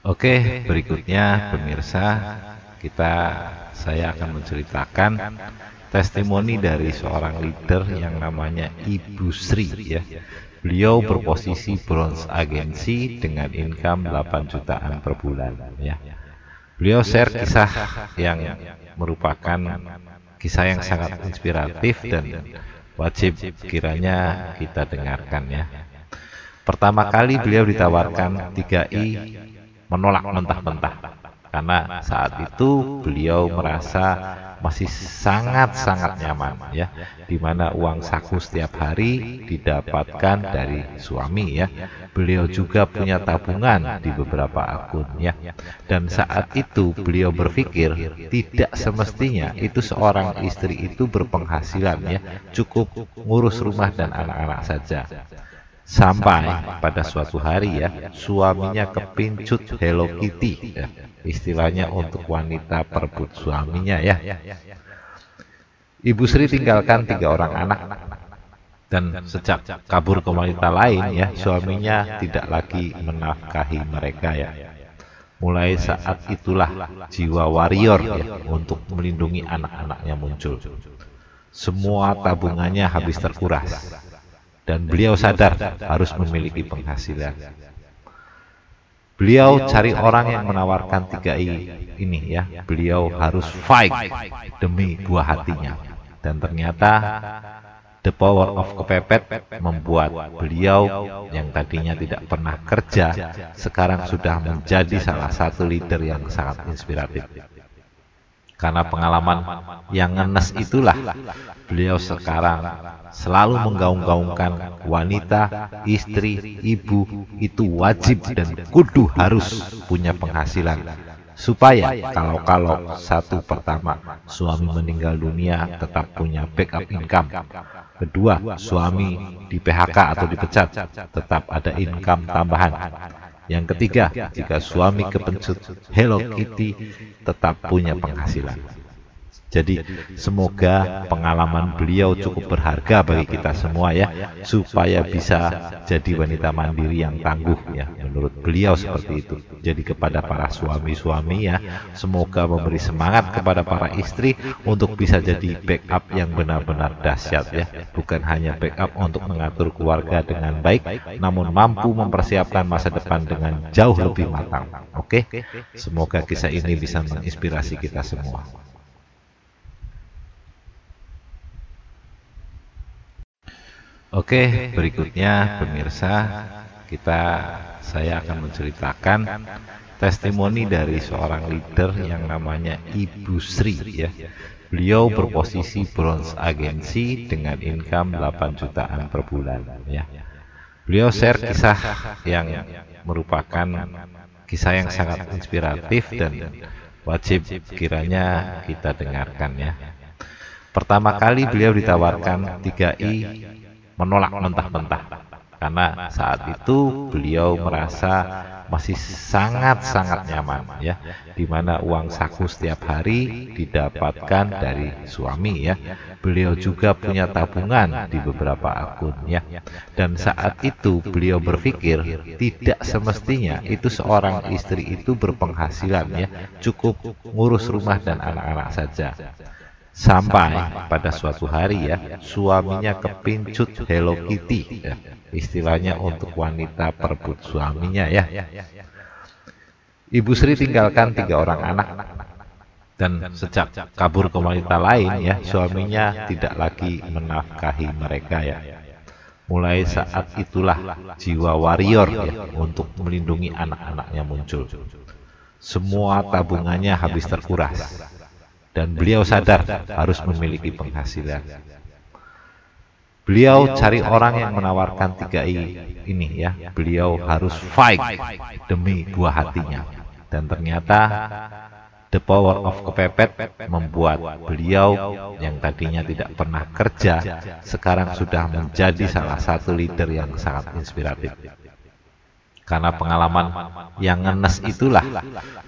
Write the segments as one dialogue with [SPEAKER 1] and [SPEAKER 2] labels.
[SPEAKER 1] Oke, berikutnya pemirsa, kita saya akan menceritakan testimoni dari seorang leader yang namanya Ibu Sri ya. Beliau berposisi bronze agensi dengan income 8 jutaan per bulan ya. Beliau share kisah yang merupakan kisah yang sangat inspiratif dan wajib kiranya kita dengarkan ya. Pertama kali beliau ditawarkan 3I menolak mentah-mentah. Karena saat itu beliau merasa masih sangat-sangat nyaman ya. Di mana uang saku setiap hari didapatkan dari suami ya. Beliau juga punya tabungan di beberapa akun ya. Dan saat itu beliau berpikir tidak semestinya itu seorang istri itu berpenghasilan ya. Cukup ngurus rumah dan anak-anak saja Sampai pada suatu hari ya, suaminya kepincut Hello Kitty. Ya. Istilahnya untuk wanita perebut suaminya ya. Ibu Sri tinggalkan tiga orang anak dan sejak kabur ke wanita lain ya, suaminya tidak lagi menafkahi mereka ya. Mulai saat itulah jiwa warrior ya untuk melindungi anak-anaknya muncul. Semua tabungannya habis terkuras dan beliau sadar harus memiliki penghasilan. Beliau cari orang yang menawarkan 3i ini ya. Beliau harus fight demi buah hatinya. Dan ternyata the power of kepepet membuat beliau yang tadinya tidak pernah kerja sekarang sudah menjadi salah satu leader yang sangat inspiratif. Karena pengalaman yang ngenes itulah beliau sekarang selalu menggaung-gaungkan wanita, istri, ibu itu wajib dan kudu harus punya penghasilan. Supaya kalau-kalau satu pertama suami meninggal dunia tetap punya backup income. Kedua suami di PHK atau dipecat tetap ada income tambahan yang ketiga, jika suami kepencut Hello Kitty tetap punya penghasilan. Jadi semoga pengalaman beliau cukup berharga bagi kita semua ya, supaya bisa jadi wanita mandiri yang tangguh ya. Menurut beliau seperti itu. Jadi kepada para suami-suami ya, semoga memberi semangat kepada para istri untuk bisa jadi backup yang benar-benar dahsyat ya. Bukan hanya backup untuk mengatur keluarga dengan baik, namun mampu mempersiapkan masa depan dengan jauh lebih matang. Oke, semoga kisah ini bisa menginspirasi kita semua. Oke, berikutnya pemirsa, kita saya akan menceritakan testimoni dari seorang leader yang namanya Ibu Sri ya. Beliau berposisi bronze agensi dengan income 8 jutaan per bulan ya. Beliau share kisah yang merupakan kisah yang sangat inspiratif dan wajib kiranya kita dengarkan ya. Pertama kali beliau ditawarkan 3i menolak mentah-mentah. Karena saat itu beliau merasa masih sangat-sangat nyaman ya. Di mana uang saku setiap hari didapatkan dari suami ya. Beliau juga punya tabungan di beberapa akun ya. Dan saat itu beliau berpikir tidak semestinya itu seorang istri itu berpenghasilan ya. Cukup ngurus rumah dan anak-anak saja Sampai pada suatu hari ya, suaminya kepincut Hello Kitty. Ya. Istilahnya untuk wanita perebut suaminya ya. Ibu Sri tinggalkan tiga orang anak dan sejak kabur ke wanita lain ya, suaminya tidak lagi menafkahi mereka ya. Mulai saat itulah jiwa warrior ya untuk melindungi anak-anaknya muncul. Semua tabungannya habis terkuras dan beliau sadar harus memiliki penghasilan. Beliau cari orang yang menawarkan 3i ini ya. Beliau harus fight demi buah hatinya. Dan ternyata the power of kepepet membuat beliau yang tadinya tidak pernah kerja sekarang sudah menjadi salah satu leader yang sangat inspiratif. Karena pengalaman yang ngenes itulah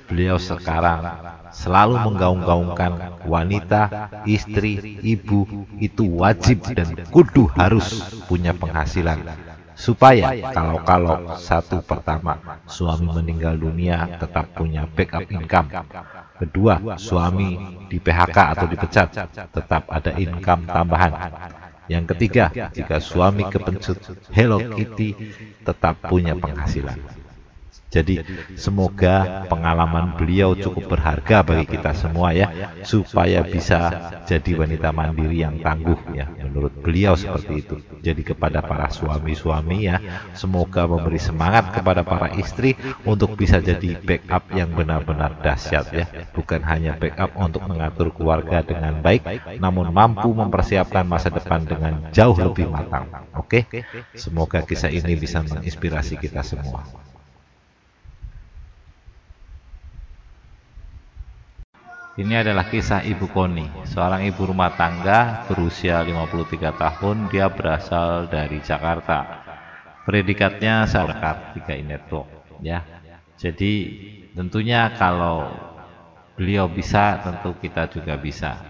[SPEAKER 1] beliau sekarang selalu menggaung-gaungkan wanita, istri, ibu itu wajib dan kudu harus punya penghasilan. Supaya kalau-kalau satu pertama suami meninggal dunia tetap punya backup income. Kedua suami di PHK atau dipecat tetap ada income tambahan yang ketiga jika suami kepencut Hello Kitty tetap punya penghasilan jadi semoga pengalaman beliau cukup berharga bagi kita semua ya, supaya bisa jadi wanita mandiri yang tangguh ya. Menurut beliau seperti itu. Jadi kepada para suami-suami ya, semoga memberi semangat kepada para istri untuk bisa jadi backup yang benar-benar dahsyat ya. Bukan hanya backup untuk mengatur keluarga dengan baik, namun mampu mempersiapkan masa depan dengan jauh lebih matang. Oke, semoga kisah ini bisa menginspirasi kita semua. Ini adalah kisah Ibu Koni, seorang ibu rumah tangga berusia 53 tahun, dia berasal dari Jakarta. Predikatnya Sarkat 3 Network, ya. Jadi tentunya kalau beliau bisa, tentu kita juga bisa.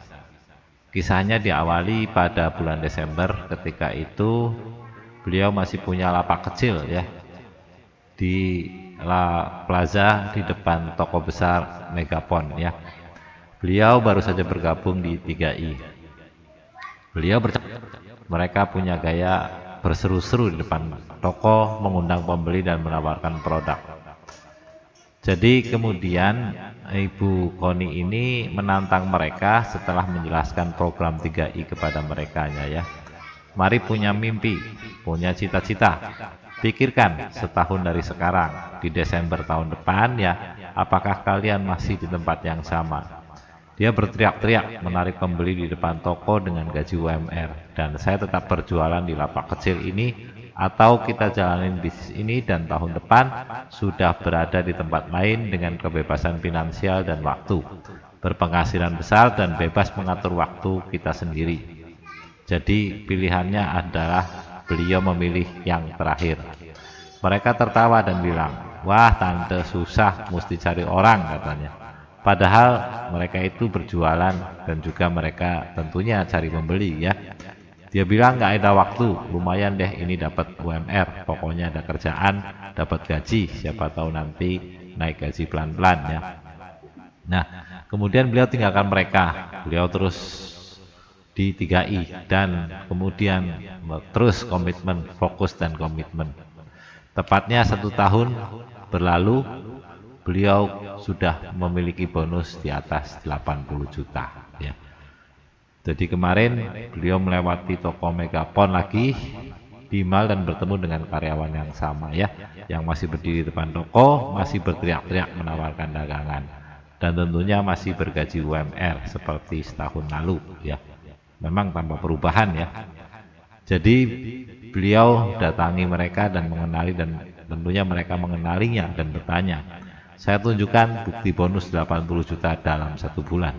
[SPEAKER 1] Kisahnya diawali pada bulan Desember ketika itu beliau masih punya lapak kecil ya di La Plaza di depan toko besar Megapon ya Beliau baru saja bergabung di 3I. Beliau bercakap, mereka punya gaya berseru-seru di depan toko, mengundang pembeli dan menawarkan produk. Jadi kemudian Ibu Koni ini menantang mereka setelah menjelaskan program 3I kepada mereka ya. Mari punya mimpi, punya cita-cita. Pikirkan setahun dari sekarang, di Desember tahun depan ya, apakah kalian masih di tempat yang sama? Dia berteriak-teriak menarik pembeli di depan toko dengan gaji UMR dan saya tetap berjualan di lapak kecil ini atau kita jalanin bisnis ini dan tahun depan sudah berada di tempat lain dengan kebebasan finansial dan waktu. Berpenghasilan besar dan bebas mengatur waktu kita sendiri. Jadi pilihannya adalah beliau memilih yang terakhir. Mereka tertawa dan bilang wah tante susah mesti cari orang katanya Padahal mereka itu berjualan dan juga mereka tentunya cari pembeli ya. Dia bilang nggak ada waktu, lumayan deh ini dapat UMR, pokoknya ada kerjaan, dapat gaji, siapa tahu nanti naik gaji pelan-pelan ya. Nah, kemudian beliau tinggalkan mereka, beliau terus di 3I dan kemudian terus komitmen, fokus dan komitmen. Tepatnya satu tahun berlalu, beliau sudah memiliki bonus di atas 80 juta ya. Jadi kemarin beliau melewati toko Megapon lagi di mal dan bertemu dengan karyawan yang sama ya, yang masih berdiri di depan toko, masih berteriak-teriak menawarkan dagangan dan tentunya masih bergaji UMR seperti setahun lalu ya. Memang tanpa perubahan ya. Jadi beliau datangi mereka dan mengenali dan tentunya mereka mengenalinya dan bertanya saya tunjukkan bukti bonus 80 juta dalam satu bulan.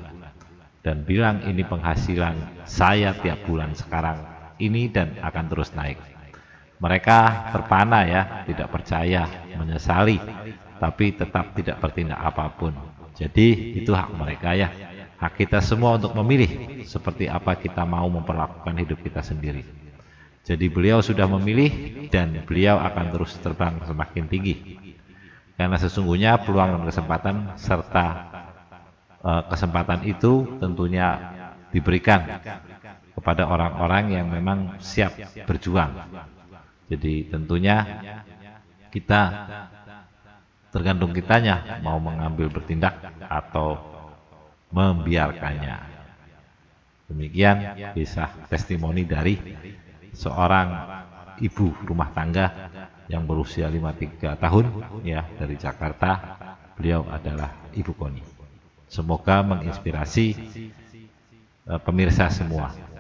[SPEAKER 1] Dan bilang ini penghasilan saya tiap bulan sekarang ini dan akan terus naik. Mereka terpana ya, tidak percaya, menyesali, tapi tetap tidak bertindak apa pun. Jadi itu hak mereka ya. Hak kita semua untuk memilih seperti apa kita mau memperlakukan hidup kita sendiri. Jadi beliau sudah memilih dan beliau akan terus terbang semakin tinggi karena sesungguhnya peluang dan kesempatan serta uh, kesempatan itu tentunya diberikan kepada orang-orang yang memang siap berjuang. Jadi tentunya kita tergantung kitanya mau mengambil bertindak atau membiarkannya. Demikian kisah testimoni dari seorang ibu rumah tangga yang berusia 53 tahun ya dari Jakarta. Beliau adalah Ibu Koni. Semoga menginspirasi uh, pemirsa semua